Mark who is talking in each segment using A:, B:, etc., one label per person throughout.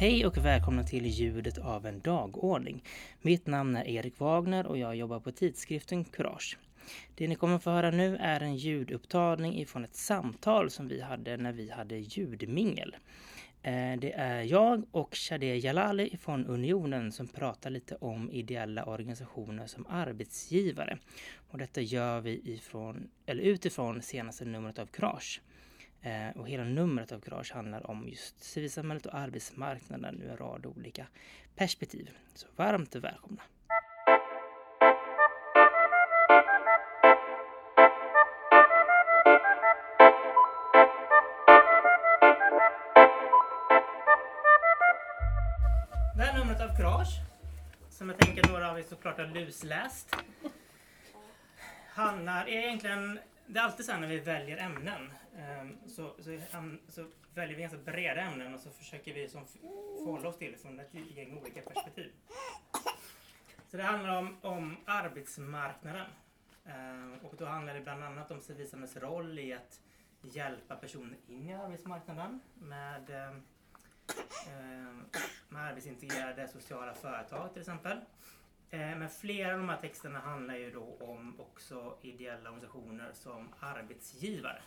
A: Hej och välkomna till ljudet av en dagordning. Mitt namn är Erik Wagner och jag jobbar på tidskriften Courage. Det ni kommer att få höra nu är en ljudupptagning ifrån ett samtal som vi hade när vi hade ljudmingel. Eh, det är jag och Shadeh Jalali från Unionen som pratar lite om ideella organisationer som arbetsgivare. Och detta gör vi ifrån, eller utifrån senaste numret av Courage. Eh, och hela numret av Courage handlar om just civilsamhället och arbetsmarknaden ur en rad olika perspektiv. Så varmt välkomna! Det här numret av Courage, som jag tänker några av er såklart har lusläst, handlar egentligen det är alltid så här när vi väljer ämnen så, så, så, väljer vi ganska breda ämnen och så försöker vi som förhålla oss till från ett gäng olika perspektiv. Så det handlar om, om arbetsmarknaden. Ehm, och då handlar det bland annat om civilsamhällets roll i att hjälpa personer in i arbetsmarknaden med, ehm, med arbetsintegrerade sociala företag till exempel. Eh, men flera av de här texterna handlar ju då om också ideella organisationer som arbetsgivare.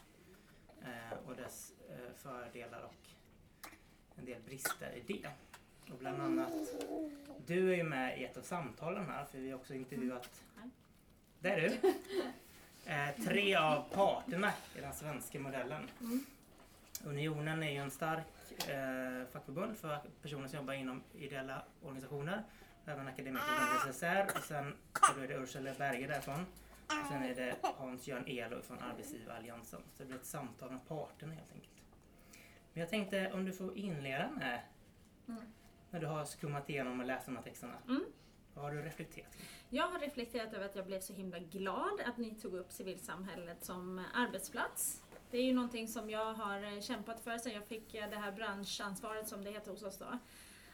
A: Eh, och dess eh, fördelar och en del brister i det. Och bland annat, du är ju med i ett av samtalen här för vi har också intervjuat, det är du, tre av parterna i den svenska modellen. Unionen är ju en stark fackförbund för personer som jobbar inom ideella organisationer även akademikerförbundet SSR och sen så är det Ursula Berge därifrån. Och sen är det Hans-Göran Elo från Arbetsgivaralliansen. Så det blir ett samtal med parterna helt enkelt. Men jag tänkte om du får inleda med mm. när du har skummat igenom och läst de här texterna. Mm. Vad har du reflekterat?
B: Jag har reflekterat över att jag blev så himla glad att ni tog upp civilsamhället som arbetsplats. Det är ju någonting som jag har kämpat för sedan jag fick det här branschansvaret som det heter hos oss då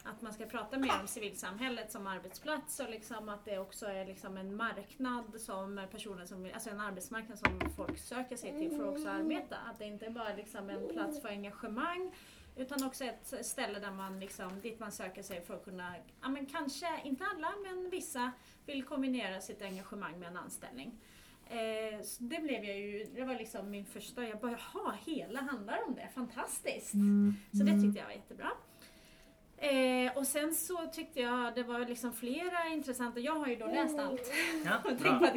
B: att man ska prata mer om civilsamhället som arbetsplats och liksom att det också är liksom en marknad som personer som, alltså en arbetsmarknad som folk söker sig till för att också arbeta. Att det inte är bara liksom en plats för engagemang utan också ett ställe där man liksom, dit man söker sig för att kunna, ja men kanske, inte alla, men vissa vill kombinera sitt engagemang med en anställning. Eh, det blev jag ju, det var liksom min första, jag bara jaha, hela handlar om det, fantastiskt! Mm. Så det tyckte jag var jättebra. Eh, och sen så tyckte jag det var liksom flera intressanta, jag har ju då läst allt.
A: Ja,
B: bra.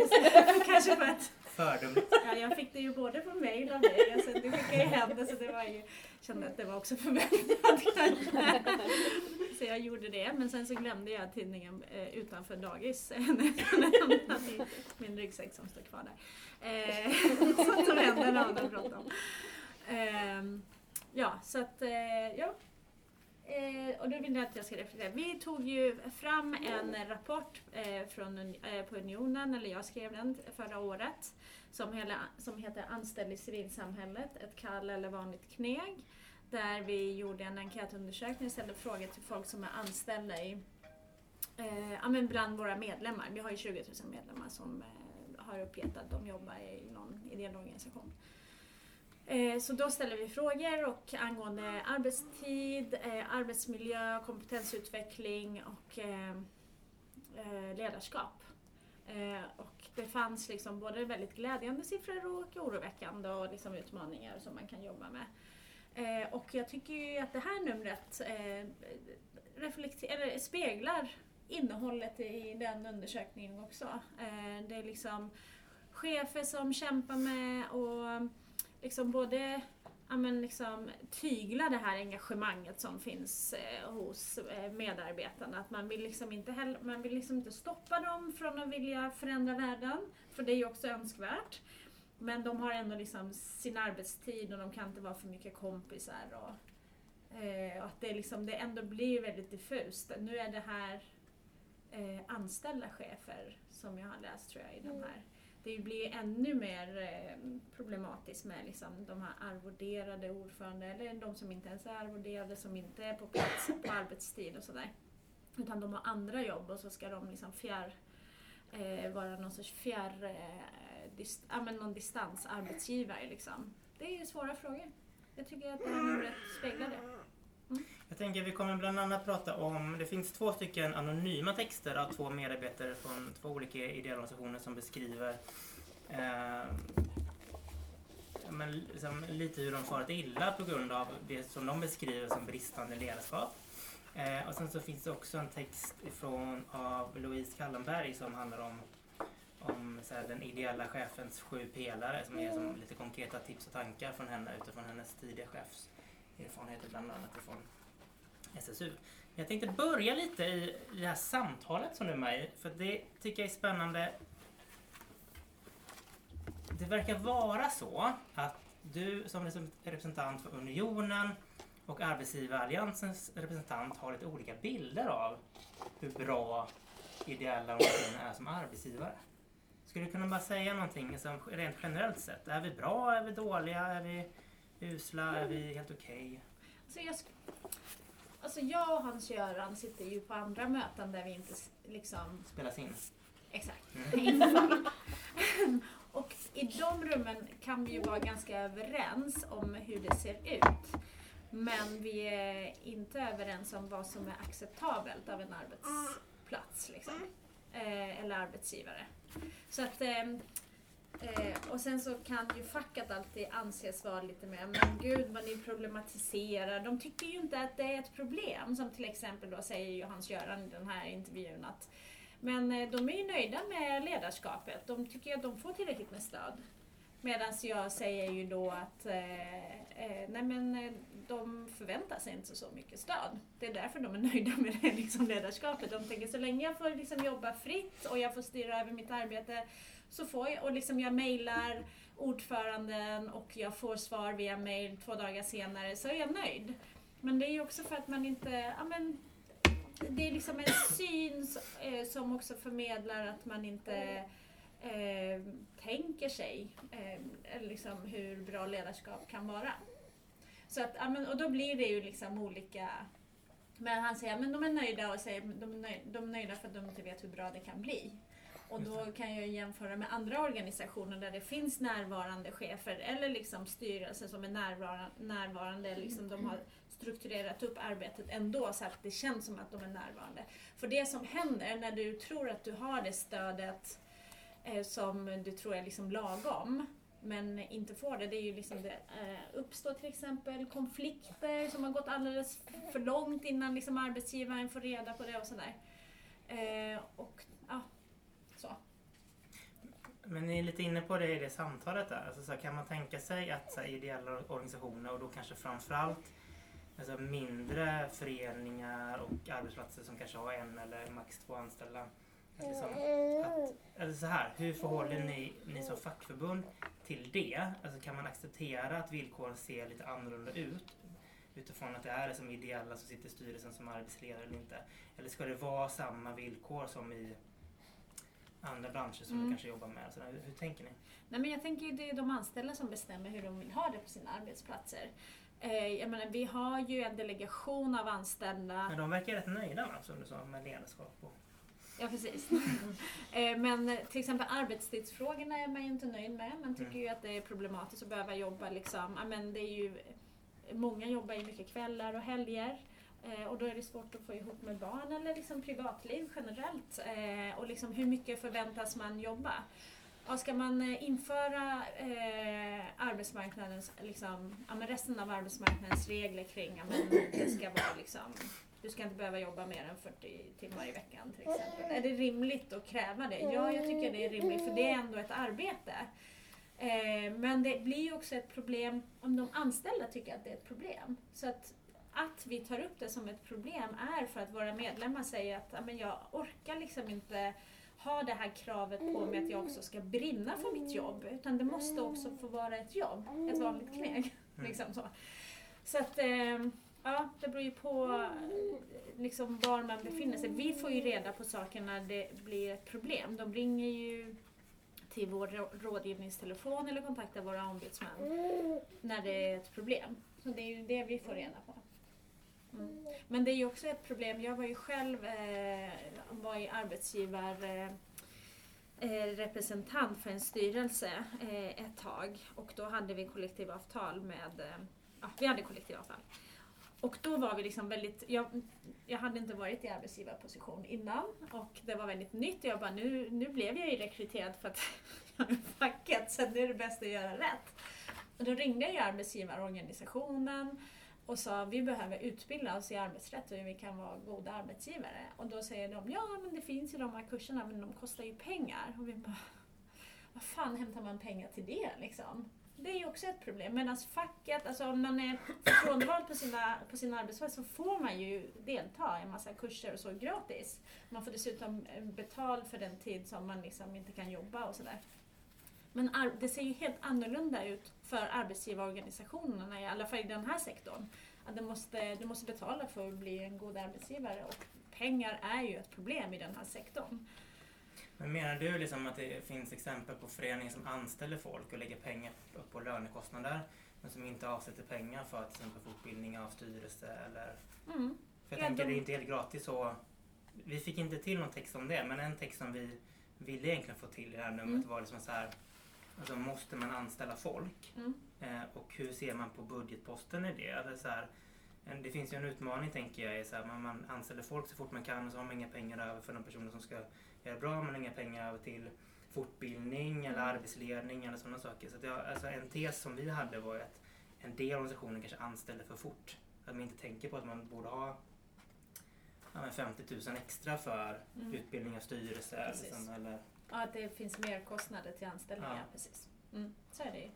B: kanske för att
A: Fördömligt.
B: Ja, jag fick det ju både på mail och dig sen du skickade ju hem det så det var ju, kände att det var också förväntat. Så jag gjorde det, men sen så glömde jag tidningen eh, utanför dagis. min ryggsäck som står kvar där. Eh, sånt som händer när man har bråttom. Eh, ja, så att, eh, ja Eh, och då vill jag att jag ska reflektera. Vi tog ju fram en rapport eh, från, eh, på Unionen, eller jag skrev den förra året, som, hela, som heter Anställd i civilsamhället, ett kall eller vanligt kneg. Där vi gjorde en enkätundersökning och ställde frågor till folk som är anställda i, eh, ja, men bland våra medlemmar. Vi har ju 20 000 medlemmar som eh, har uppgett att de jobbar i någon ideell organisation. Eh, så då ställer vi frågor och angående arbetstid, eh, arbetsmiljö, kompetensutveckling och eh, ledarskap. Och det fanns liksom både väldigt glädjande siffror och oroväckande och liksom utmaningar som man kan jobba med. Och jag tycker ju att det här numret eller speglar innehållet i den undersökningen också. Det är liksom chefer som kämpar med och liksom både ja, men liksom, tygla det här engagemanget som finns eh, hos eh, medarbetarna. Att man vill, liksom inte heller, man vill liksom inte stoppa dem från att vilja förändra världen, för det är ju också önskvärt. Men de har ändå liksom sin arbetstid och de kan inte vara för mycket kompisar. Och, eh, och att det, liksom, det ändå blir väldigt diffust. Nu är det här eh, anställda chefer som jag har läst tror jag i de här det blir ännu mer eh, problematiskt med liksom de här arvoderade ordförande eller de som inte ens är arvoderade, som inte är på plats på arbetstid och sådär. Utan de har andra jobb och så ska de liksom fjärr, eh, vara någon sorts fjärr, eh, dist, ja, men någon distansarbetsgivare. Liksom. Det är ju svåra frågor. Jag tycker att det här numret speglar det. Mm.
A: Jag tänker vi kommer bland annat prata om, det finns två stycken anonyma texter av två medarbetare från två olika ideella organisationer som beskriver eh, men liksom lite hur de farit illa på grund av det som de beskriver som bristande ledarskap. Eh, och sen så finns det också en text ifrån av Louise Kallenberg som handlar om, om så här, den ideella chefens sju pelare som är som lite konkreta tips och tankar från henne utifrån hennes tidiga erfarenheter bland annat ifrån SSU. Jag tänkte börja lite i det här samtalet som du är med i, för det tycker jag är spännande. Det verkar vara så att du som representant för Unionen och Arbetsgivaralliansens representant har lite olika bilder av hur bra ideella organisationer är som arbetsgivare. Skulle du kunna bara säga någonting som rent generellt sett? Är vi bra? Är vi dåliga? Är vi usla? Är vi helt okej?
B: Alltså jag, alltså jag och Hans-Göran sitter ju på andra möten där vi inte liksom
A: Spelas in?
B: Exakt.
A: Mm.
B: och i de rummen kan vi ju vara ganska överens om hur det ser ut. Men vi är inte överens om vad som är acceptabelt av en arbetsplats liksom. eh, eller arbetsgivare. Så att, ehm, eh, och sen så kan ju facket alltid anses vara lite mer, men gud vad ni problematiserar. De tycker ju inte att det är ett problem, som till exempel då säger ju Hans-Göran i den här intervjun att men eh, de är ju nöjda med ledarskapet. De tycker att de får tillräckligt med stöd. Medan jag säger ju då att eh, eh nej men, eh, de förväntar sig inte så mycket stöd. Det är därför de är nöjda med det liksom, ledarskapet. De tänker så länge jag får liksom, jobba fritt och jag får styra över mitt arbete så får jag, och liksom jag mejlar ordföranden och jag får svar via mejl två dagar senare så är jag nöjd. Men det är ju också för att man inte, ja men det är liksom en syn eh, som också förmedlar att man inte eh, tänker sig eh, liksom hur bra ledarskap kan vara. Så att, ja, men, och då blir det ju liksom olika men han säger att de är nöjda och säger de är nöjda, de är nöjda för att de inte vet hur bra det kan bli. Och då kan jag jämföra med andra organisationer där det finns närvarande chefer eller liksom styrelser som är närvarande, närvarande liksom de har strukturerat upp arbetet ändå så att det känns som att de är närvarande. För det som händer när du tror att du har det stödet eh, som du tror är liksom lagom men inte får det, det är ju liksom det eh, uppstår till exempel konflikter som har gått alldeles för långt innan liksom arbetsgivaren får reda på det och sådär. Eh, och.
A: Men ni är lite inne på det i det samtalet där. Alltså, så här, kan man tänka sig att så här, ideella organisationer och då kanske framförallt alltså, mindre föreningar och arbetsplatser som kanske har en eller max två anställda. Liksom, att, eller så här, hur förhåller ni, ni som fackförbund till det? Alltså, kan man acceptera att villkoren ser lite annorlunda ut? Utifrån att det är som ideella som sitter i styrelsen som arbetsledare eller inte? Eller ska det vara samma villkor som i andra branscher som
B: Mm.
A: du kanske jobbar med? Så där, hur, tänker ni?
B: Nej, men jag tänker det är de anställda som bestämmer hur de vill ha det på sina arbetsplatser. Eh, jag menar, vi har ju en delegation av anställda
A: Men de verkar rätt nöjda va, som du sa med ledarskap och
B: Ja, precis. Eh, Men till exempel arbetstidsfrågorna är man ju inte nöjd med. Man tycker
A: Mm.
B: ju att det är problematiskt att behöva jobba liksom. Men det är ju, många jobbar ju mycket kvällar och helger eh, Och då är det svårt att få ihop med barn eller liksom privatliv generellt. Eh, Och liksom hur mycket förväntas man jobba? Och ska man eh, införa eh, arbetsmarknadens, liksom, ja, men resten av arbetsmarknadens regler kring ja, men det ska vara liksom, du ska inte behöva jobba mer än 40 timmar i veckan till exempel. Är det rimligt att kräva det? Ja, jag tycker det är rimligt för det är ändå ett arbete. Eh, men det blir ju också ett problem om de anställda tycker att det är ett problem. Så att, att vi tar upp det som ett problem är för att våra medlemmar säger att men jag orkar liksom inte ha det här kravet på mig att jag också ska brinna för mitt jobb. Utan det måste också få vara ett jobb, ett vanligt kneg.
A: Mm.
B: Liksom så. så att, eh, ja, det beror ju på eh, liksom var man befinner sig. Vi får ju reda på saker när det blir ett problem. De ringer ju till vår rå- rådgivningstelefon eller kontaktar våra ombudsmän när det är ett problem. Så det är ju det vi får reda på. Mm. Men det är ju också ett problem. Jag var ju själv eh, var i arbetsgivar eh, eh, representant för en styrelse eh, ett tag och då hade vi kollektivavtal med, eh, ja vi hade kollektivavtal. och då var vi liksom väldigt, jag, jag hade inte varit i arbetsgivarposition innan och det var väldigt nytt. Jag bara, nu, nu blev jag ju rekryterad för att jag är facket, så nu är det bäst att göra rätt. Och då ringde jag arbetsgivarorganisationen och sa vi behöver utbilda oss i arbetsrätt och hur vi kan vara goda arbetsgivare. Och då säger de, ja men det finns ju de här kurserna men de kostar ju pengar. Och vi bara, vad fan hämtar man pengar till det liksom? Det är ju också ett problem. Medan facket, alltså om man är frånvald på, sina, på sin arbetsplats så får man ju delta i en massa kurser och så gratis. Man får dessutom betalt för den tid som man liksom inte kan jobba och sådär. Men det ser ju helt annorlunda ut för arbetsgivarorganisationerna, i alla fall i den här sektorn. Att du måste, du måste betala för att bli en god arbetsgivare och pengar är ju ett problem i den här sektorn.
A: Men menar du liksom att det finns exempel på föreningar som anställer folk och lägger pengar på lönekostnader men som inte avsätter pengar för till exempel fortbildning av styrelse eller... Mm. För jag ja, tänker de... det är inte helt gratis så... Vi fick inte till någon text om det men en text som vi ville egentligen få till i det här numret mm. var liksom så här Alltså måste man anställa folk? Mm. Eh, och hur ser man på budgetposten i det? Alltså, så här, det finns ju en utmaning tänker jag. Så här, man, man anställer folk så fort man kan och så har man inga pengar över för de personer som ska göra bra. Man har inga pengar över till fortbildning eller mm. arbetsledning eller sådana saker. Så det, alltså, en tes som vi hade var att en del organisationer kanske anställer för fort. Att man inte tänker på att man borde ha ja, 50 000 extra för mm. utbildning av styrelse. Eller,
B: Ja, att det finns mer kostnader till anställningar. Ja. Precis. Mm, så är det ju.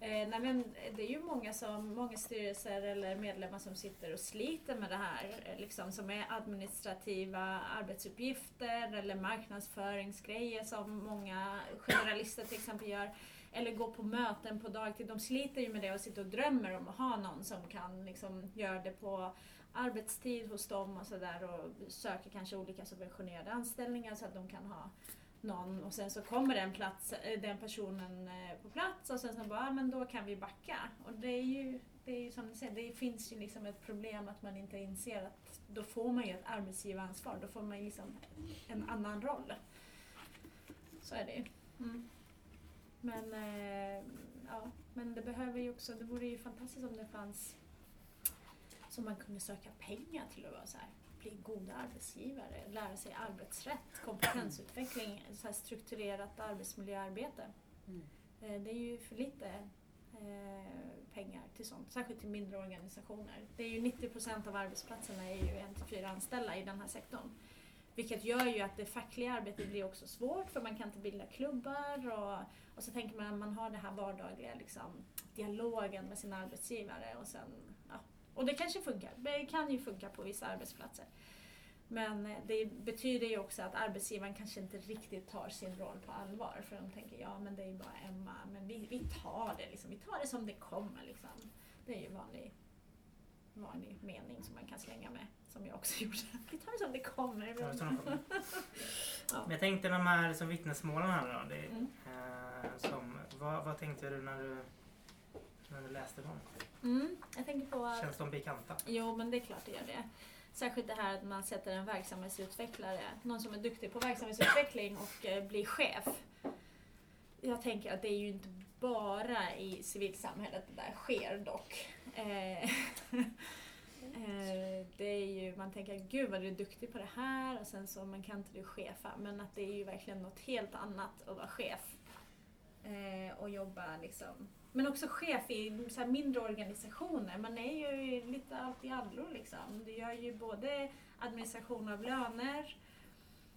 B: Eh, nej, men det är ju många, som, många styrelser eller medlemmar som sitter och sliter med det här. Eh, liksom, som är administrativa arbetsuppgifter eller marknadsföringsgrejer som många generalister till exempel gör. Eller går på möten på dagtid. De sliter ju med det och sitter och drömmer om att ha någon som kan liksom, göra det på arbetstid hos dem och sådär och söker kanske olika subventionerade anställningar så att de kan ha någon och sen så kommer den, plats, eh, den personen eh, på plats och sen så bara, ah, men då kan vi backa. Och det är ju, det är ju som du säger, det finns ju liksom ett problem att man inte inser att då får man ju ett arbetsgivaransvar, då får man ju liksom en annan roll. Så är det ju. Mm. Men, eh, ja, men det behöver ju också, det vore ju fantastiskt om det fanns så man kunde söka pengar till att vara så här bli goda arbetsgivare, lära sig arbetsrätt, kompetensutveckling, så strukturerat arbetsmiljöarbete. Mm. Eh, det är ju för lite eh, pengar till sånt, särskilt till mindre organisationer. Det är ju 90 procent av arbetsplatserna är ju en till fyra anställda i den här sektorn. Vilket gör ju att det fackliga arbetet blir också svårt för man kan inte bilda klubbar och, och så tänker man att man har den här vardagliga liksom, dialogen med sin arbetsgivare och sen och det kanske funkar. Det kan ju funka på vissa arbetsplatser. Men eh, det betyder ju också att arbetsgivaren kanske inte riktigt tar sin roll på allvar. För de tänker, ja men det är ju bara Emma, men vi, vi tar det liksom. Vi tar det som det kommer liksom. Det är ju vanlig, vanlig mening som man kan slänga med. Som jag också gjorde. Vi tar det som det kommer. Ja,
A: ja. Men jag tänkte de här som vittnesmålen här då. Det, mm. eh, som, vad, vad tänkte du när du, när du läste dem?
B: Mm, jag tänker på...
A: Känns de bekanta?
B: Jo, men det är klart det gör det. Särskilt det här att man sätter en verksamhetsutvecklare, någon som är duktig på verksamhetsutveckling och eh, blir chef. Jag tänker att det är ju inte bara i civilsamhället det där sker dock. Eh, eh, det är ju, man tänker gud vad du är duktig på det här och sen så man kan inte du chefa. Men att det är ju verkligen något helt annat att vara chef. och jobba liksom men också chef i så mindre organisationer. Man är ju lite allt i allo liksom. Du gör ju både administration av löner,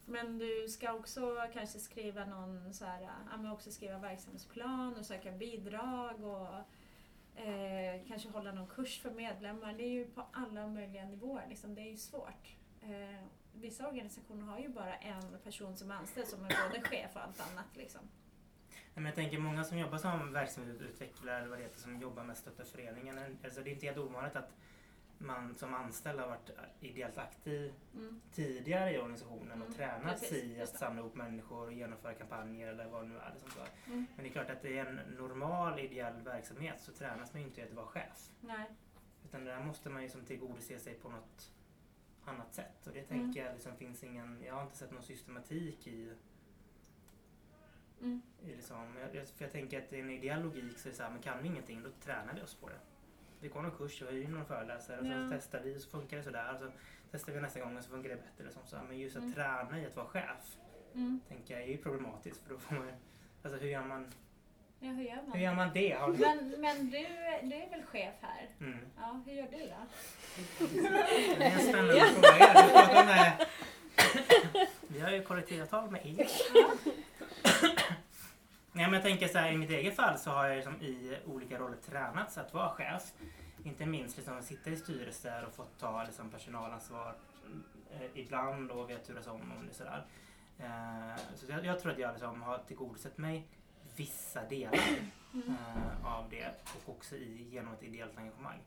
B: men du ska också kanske skriva någon så här, ja, också skriva verksamhetsplan och söka bidrag och eh, kanske hålla någon kurs för medlemmar. Det är ju på alla möjliga nivåer. Liksom. Det är ju svårt. Eh, vissa organisationer har ju bara en person som är anställd som är både chef och allt annat. Liksom.
A: Men jag tänker många som jobbar som verksamhetsutvecklare eller vad det heter, som jobbar med Stötta föreningen. Alltså det är inte helt ovanligt att man som anställd har varit ideellt aktiv mm. tidigare i organisationen mm. och tränat sig i att samla ihop människor och genomföra kampanjer eller vad det nu är. Liksom så. Mm. Men det är klart att det är en normal ideell verksamhet så tränas man ju inte i att vara chef.
B: Nej.
A: Utan där måste man ju som tillgodose sig på något annat sätt. Och det tänker mm. jag liksom finns ingen, jag har inte sett någon systematik i Mm. Liksom, jag, för jag tänker att i en ideell logik så är det så här, men kan vi ingenting då tränar vi oss på det. vi går någon kurs och hyr någon föreläsare och
B: Ja.
A: så testar vi och så funkar det sådär. Och så testar vi nästa gång och så funkar det bättre. Liksom så. Men just att
B: Mm.
A: träna i att vara chef
B: Mm.
A: tänker jag är ju problematiskt. För då får man, alltså hur gör man,
B: Ja, hur gör man?
A: hur gör man det? Du,
B: Men, men du, du är väl chef här?
A: mm.
B: Ja, hur gör du då?
A: Det är en spännande fråga. Vi har ju kollektivavtal med er. Nej, men jag tänker så här, i mitt eget fall så har jag liksom i olika roller tränats att vara chef. Inte minst liksom att sitta i styrelser och fått ta liksom personalansvar eh, ibland och vi har turats om det sådär. Eh, så jag, jag tror att jag liksom har tillgodosett mig vissa delar
B: Mm.
A: eh, av det och också i, genom ett ideellt engagemang.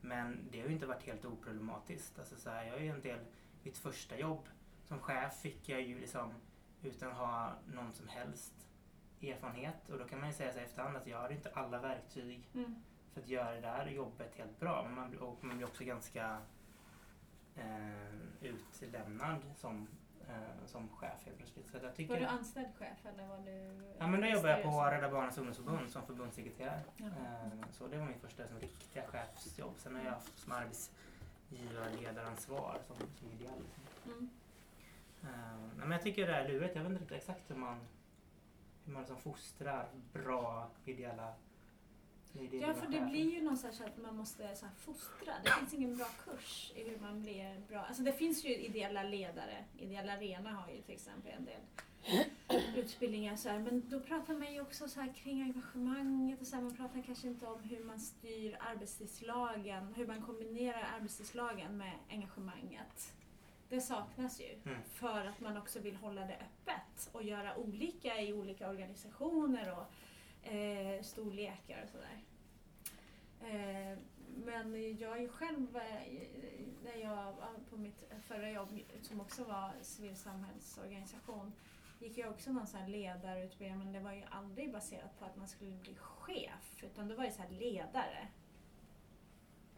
A: Men det har ju inte varit helt oproblematiskt. Alltså så här, jag är ju en del, mitt första jobb som chef fick jag ju liksom utan att ha någon som helst erfarenhet och då kan man ju säga så efterhand att jag hade inte alla verktyg
B: Mm.
A: för att göra det där jobbet helt bra. Men man, och man blir också ganska eh, utlämnad som, eh, som chef helt plötsligt. Så att jag tycker,
B: Var du anställd chef eller var du...
A: Ja men då jobbade jag på? Rädda Barnens ungdomsförbund som förbundssekreterare.
B: Jaha.
A: Eh, Så det var min första som riktiga chefsjobb. Sen har jag haft som arbetsgivarledaransvar som, som ideell. liksom.
B: Mm.
A: Nej, Men jag tycker det är lurigt. Jag vet inte riktigt exakt hur man, hur man liksom fostrar bra ideella
B: Ja, för det blir ju någonstans att man måste så här, fostra. Det finns ingen bra kurs i hur man blir bra. Alltså det finns ju ideella ledare. Ideella Arena har ju till exempel en del utbildningar. Så här. Men då pratar man ju också så här kring engagemanget och så här, man pratar kanske inte om hur man styr arbetstidslagen, hur man kombinerar arbetstidslagen med engagemanget. Det saknas ju
A: Mm.
B: för att man också vill hålla det öppet och göra olika i olika organisationer och eh, storlekar och sådär. Eh, men jag är ju själv, eh, när jag var på mitt förra jobb som också var civilsamhällsorganisation, gick jag också någon sån ledarutbildning men det var ju aldrig baserat på att man skulle bli chef utan det var ju så här ledare.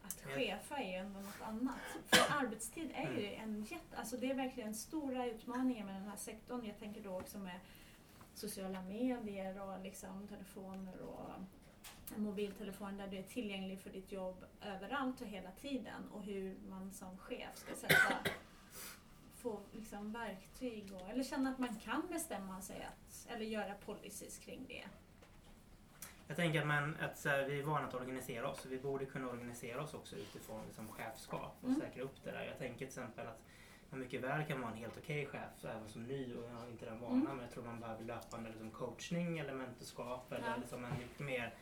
B: Att chefa är ju ändå något annat. För arbetstid är ju en jätte, alltså det är verkligen stora utmaningar med den här sektorn. Jag tänker då också med sociala medier och liksom telefoner och en mobiltelefon där du är tillgänglig för ditt jobb överallt och hela tiden och hur man som chef ska sätta få liksom verktyg och, eller känna att man kan bestämma sig att, eller göra policies kring det.
A: Jag tänker att, man, att här, vi är vana att organisera oss och vi borde kunna organisera oss också utifrån liksom, chefskap och
B: Mm.
A: säkra upp det där. Jag tänker till exempel att man mycket väl kan vara en helt okej chef så även som ny och jag har inte den vanan
B: Mm.
A: men jag tror man behöver löpande liksom, coachning eller mentorskap eller
B: Ja.
A: liksom en mycket mer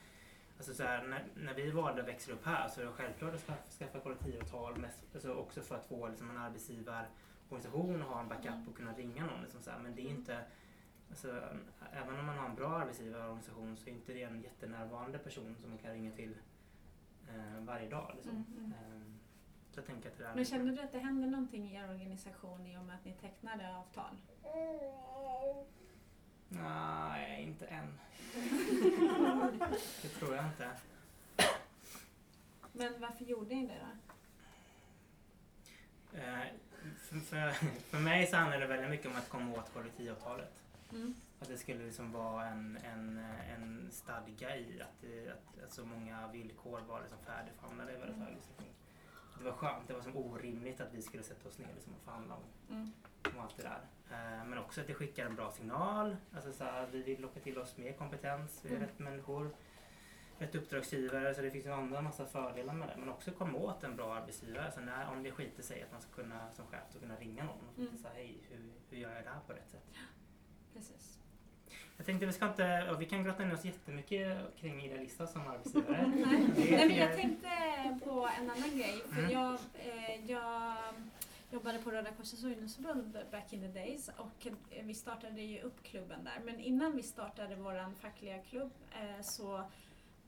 A: Alltså så här, när, när vi valde att växa upp här så är det självklart att skaffa, skaffa kollektivavtal mest, alltså också för att få liksom, en arbetsgivarorganisation och ha en backup
B: Mm.
A: och kunna ringa någon. Liksom så här. Men det är
B: Mm.
A: inte Alltså, även om man har en bra arbetsgivarorganisation så är inte det en jättenärvarande person som man kan ringa till eh, varje dag. Liksom.
B: Mm, mm.
A: Eh, så jag tänker att det där
B: Men känner du att det händer någonting i er organisation i och med att ni tecknade avtal?
A: Nej, inte än. det tror jag inte.
B: Men varför gjorde ni det då?
A: Eh, för, för, för mig så handlar det väldigt mycket om att komma åt kollektivavtalet.
B: Mm.
A: Att det skulle liksom vara en, en, en stadga i att, det, att, att så många villkor var liksom färdigförhandlade i väldigt hög utsträckning. Det var skönt, det var som orimligt att vi skulle sätta oss ner liksom och förhandla om,
B: Mm.
A: om allt det där. Eh, men också att det skickar en bra signal. Alltså så här, vi vill locka till oss mer kompetens, vi är
B: Mm.
A: rätt människor, rätt uppdragsgivare. Så det finns ju andra massa fördelar med det. Men också komma åt en bra arbetsgivare. Så när, om det skiter sig att man ska kunna som chef då kunna ringa någon och
B: Mm.
A: säga hej, hur, hur gör jag det här på rätt sätt?
B: Precis.
A: Jag tänkte vi ska inte, och vi kan grotta ner oss jättemycket kring Idealista som arbetsgivare.
B: Nej. Nej, men jag tänkte på en annan grej. För
A: Mm.
B: jag, eh, jag jobbade på Röda Korsets ungdomsförbund back in the days och vi startade ju upp klubben där. Men innan vi startade vår fackliga klubb eh, så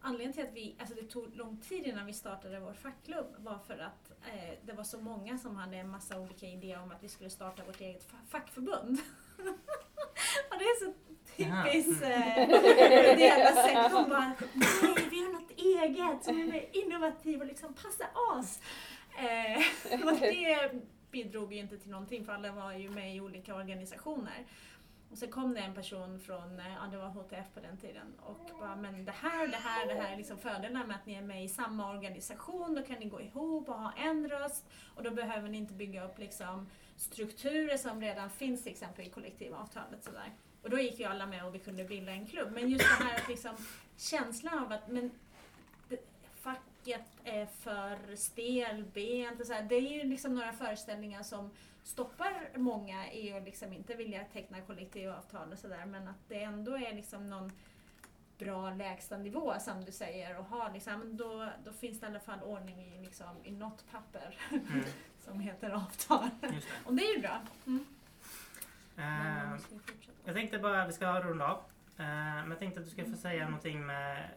B: Anledningen till att vi, alltså det tog lång tid innan vi startade vår fackklubb var för att eh, det var så många som hade en massa olika idéer om att vi skulle starta vårt eget fa- fackförbund. det är så typiskt eh, ideella. De bara, nej vi har något eget som är mer innovativt och liksom passar oss. Eh, och det bidrog ju inte till någonting för alla var ju med i olika organisationer. Och så kom det en person från, eh, ja det var HTF på den tiden, och bara men det här, det här, det här är liksom fördelarna med att ni är med i samma organisation, då kan ni gå ihop och ha en röst och då behöver ni inte bygga upp liksom strukturer som redan finns till exempel i kollektivavtalet. Sådär. Och då gick ju alla med och vi kunde bilda en klubb. Men just det här att liksom, känslan av att men, det, facket är för stelbent och så här, det är ju liksom några föreställningar som stoppar många i att liksom inte vilja teckna kollektivavtal och sådär men att det ändå är liksom någon bra lägstanivå som du säger och ha liksom, då, då finns det i alla fall ordning i, liksom, i något papper
A: Mm.
B: som heter avtal. Och det är ju bra. Mm.
A: Eh. Jag tänkte bara, vi ska runda av. Eh, Men jag tänkte att du ska få säga någonting med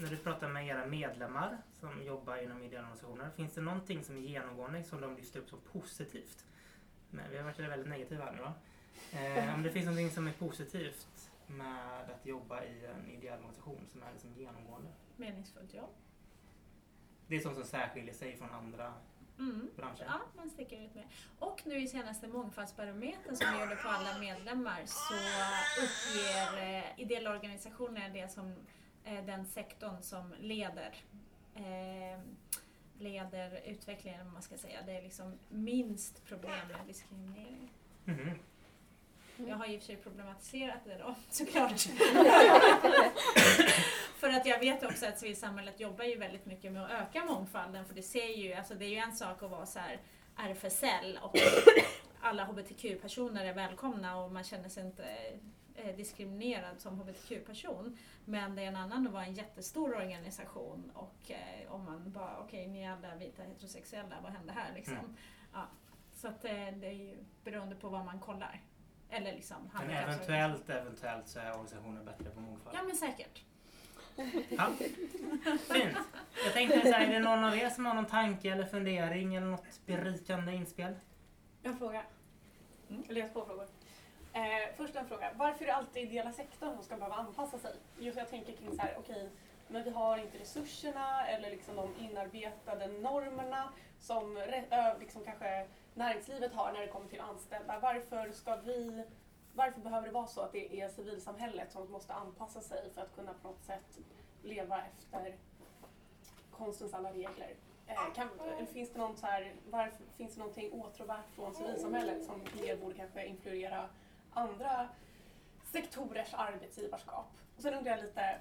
A: när du pratar med era medlemmar som jobbar inom ideella organisationer. Finns det någonting som är genomgående som de lyfter upp som positivt? Men vi har varit väldigt negativa här nu va? Eh, om det finns någonting som är positivt med att jobba i en ideell organisation som är liksom genomgående.
B: Meningsfullt jobb.
A: Det är sånt som särskiljer sig från andra
B: Mm.
A: branscher.
B: Ja, man sticker ut med. Och nu i senaste mångfaldsbarometern som vi gjorde på alla medlemmar så uppger eh, ideella organisationer det som eh, den sektorn som leder eh, leder utvecklingen, om man ska säga. Det är liksom minst problem med diskriminering.
A: Mhm.
B: Jag har i och för sig problematiserat det då, såklart. för att jag vet också att civilsamhället jobbar ju väldigt mycket med att öka mångfalden. För det ser ju, alltså det är ju en sak att vara så här RFSL och alla HBTQ-personer är välkomna och man känner sig inte eh, diskriminerad som HBTQ-person. Men det är en annan att vara en jättestor organisation och eh, om man bara, okej ni är alla vita heterosexuella, vad händer här liksom?
A: Mm.
B: Ja, så att eh, det är ju beroende på vad man kollar. Eller liksom
A: Men eventuellt, eventuellt så är organisationen bättre på mångfald.
B: Ja men säkert.
A: Ja. Fint. Jag tänkte så här, är det någon av er som har någon tanke eller fundering eller något berikande inspel?
C: Jag har en fråga.
B: Mm.
C: Eller jag har två frågor. Eh, först en fråga. Varför är det alltid ideella sektorn som ska behöva anpassa sig? Just jag tänker kring så här, okej, men vi har inte resurserna eller liksom de inarbetade normerna som liksom kanske näringslivet har när det kommer till anställda. Varför ska vi varför behöver det vara så att det är civilsamhället som måste anpassa sig för att kunna på något sätt leva efter konstens alla regler? Eh, kan, finns det någon så här, varför, finns det någonting åtråvärt från civilsamhället som mer borde kanske influera andra sektorers arbetsgivarskap? Och sen undrar jag lite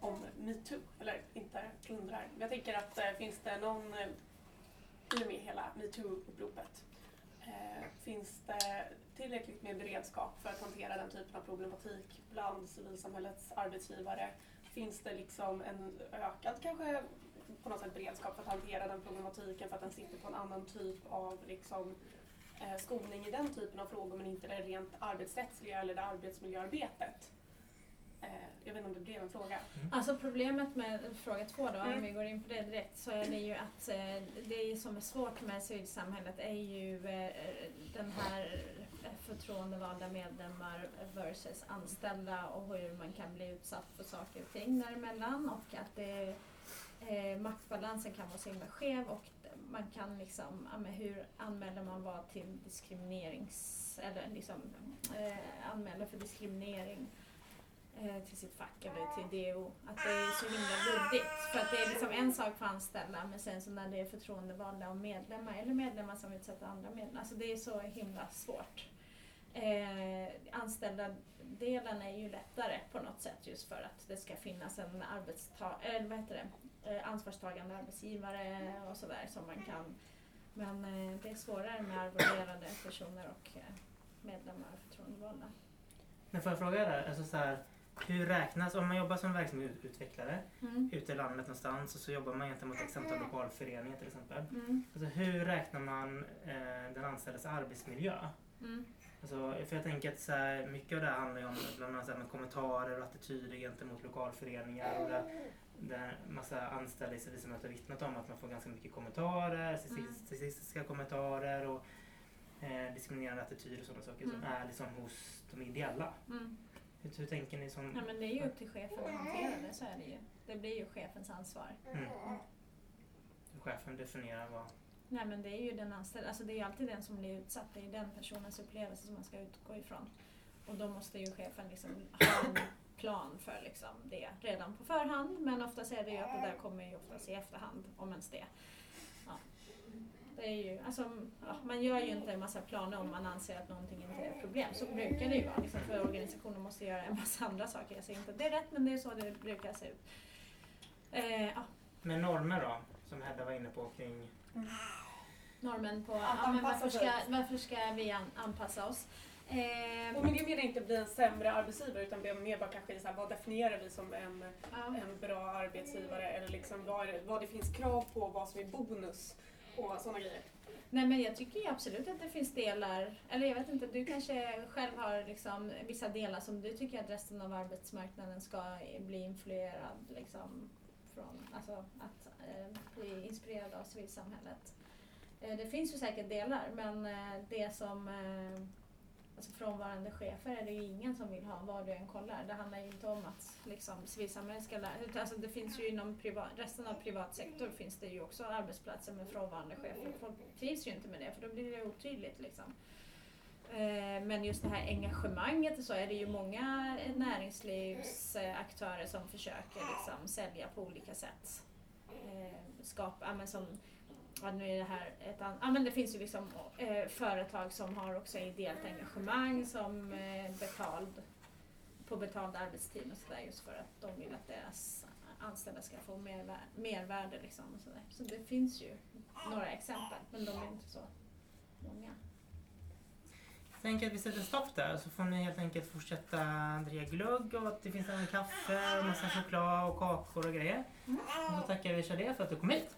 C: om metoo, eller inte undrar, jag tänker att eh, finns det någon, eh, i och med hela metoo-uppropet, eh, finns det tillräckligt med beredskap för att hantera den typen av problematik bland civilsamhällets arbetsgivare? Finns det liksom en ökad kanske på något sätt beredskap för att hantera den problematiken för att den sitter på en annan typ av liksom, eh, skolning i den typen av frågor men inte det rent arbetsrättsliga eller det arbetsmiljöarbetet? Eh, jag vet inte om det blev en fråga.
B: Alltså problemet med fråga två då,
C: Mm.
B: om vi går in på det direkt, så är det ju att eh, det som är svårt med civilsamhället är ju eh, den här förtroendevalda medlemmar versus anställda och hur man kan bli utsatt för saker och ting däremellan och att det, eh, maktbalansen kan vara så himla skev och man kan liksom, hur anmäler man vad till diskriminerings, eller liksom eh, anmäler för diskriminering eh, Eh, till sitt fack eller till DO. Att det är så himla luddigt. För att det är liksom en sak för anställda men sen så när det är förtroendevalda och medlemmar eller medlemmar som utsätter andra medlemmar. Alltså det är så himla svårt. Eh, anställda delen är ju lättare på något sätt just för att det ska finnas en arbetsta- eller vad heter det? Eh, ansvarstagande arbetsgivare och sådär som man kan. Men eh, det är svårare med arvoderade personer och eh, medlemmar och förtroendevalda.
A: Men får jag fråga dig? alltså så här, hur räknas, om man jobbar som verksamhetsutvecklare
B: Mm.
A: ute i landet någonstans och så jobbar man gentemot ett antal lokalföreningar till exempel.
B: Mm.
A: Alltså hur räknar man eh, den anställdes arbetsmiljö?
B: Mm.
A: Alltså, för jag tänker att så här, mycket av det här handlar ju om bland annat här, med kommentarer och attityder gentemot lokalföreningar. Och det, där massa anställda i civilsamhället har vittnat om att man får ganska mycket kommentarer, sexis- sexistiska kommentarer och eh, diskriminerande attityder och sådana saker som
B: Mm.
A: är liksom hos de ideella.
B: Mm.
A: Hur, hur tänker ni som...
B: Ja, men det är ju upp till chefen att hantera det, så är det ju. Det blir ju chefens ansvar.
A: Mm. Chefen definierar vad...
B: Nej men det är ju den anställda, alltså det är ju alltid den som blir utsatt, det är ju den personens upplevelse som man ska utgå ifrån. och då måste ju chefen liksom ha en plan för liksom det redan på förhand. Men oftast är det ju att det där kommer ju oftast i efterhand, om ens det. Det är ju, alltså, ja, man gör ju inte en massa planer om man anser att någonting inte är ett problem. Så brukar det ju vara. Liksom, för organisationen måste göra en massa andra saker. Jag säger inte att det är rätt, men det är så det brukar se ut. Eh, ja,
A: Men normer då, som Hedda var inne på kring...
B: normen på ja, men varför, ska, varför ska vi an, anpassa oss. Eh,
C: Och med det menar inte bli en sämre arbetsgivare utan mer bara kanske så här, vad definierar vi som en,
B: ja.
C: en bra arbetsgivare eller liksom vad, är det, vad det finns krav på, vad som är bonus och sådana grejer.
B: Nej men jag tycker ju absolut att det finns delar, eller jag vet inte, du kanske själv har liksom vissa delar som du tycker att resten av arbetsmarknaden ska bli influerad liksom från, alltså att eh, bli inspirerad av civilsamhället. Eh, det finns ju säkert delar men eh, det som eh, Alltså frånvarande chefer är det ju ingen som vill ha var du än kollar. Det handlar ju inte om att liksom, civilsamhället ska lära alltså, Det finns ju inom privat, resten av privat sektor finns det ju också arbetsplatser med frånvarande chefer. Folk trivs ju inte med det för då blir det otydligt. Liksom. Eh, men just det här engagemanget och så är det ju många näringslivsaktörer som försöker liksom sälja på olika sätt. Eh, skapa, men som ja, nu är det här ett an- ja, men det finns ju liksom eh, företag som har också ideellt engagemang som eh, betald, på betald arbetstid och sådär just för att de vill att deras anställda ska få mervärde, mervärde liksom och sådär. Så det finns ju några exempel men de är inte så många.
A: Jag tänker att vi sätter stopp där så får ni helt enkelt fortsätta dricka glögg och att det finns även kaffe och massa choklad och kakor och grejer. Och så tackar vi Shadé för att du kom hit.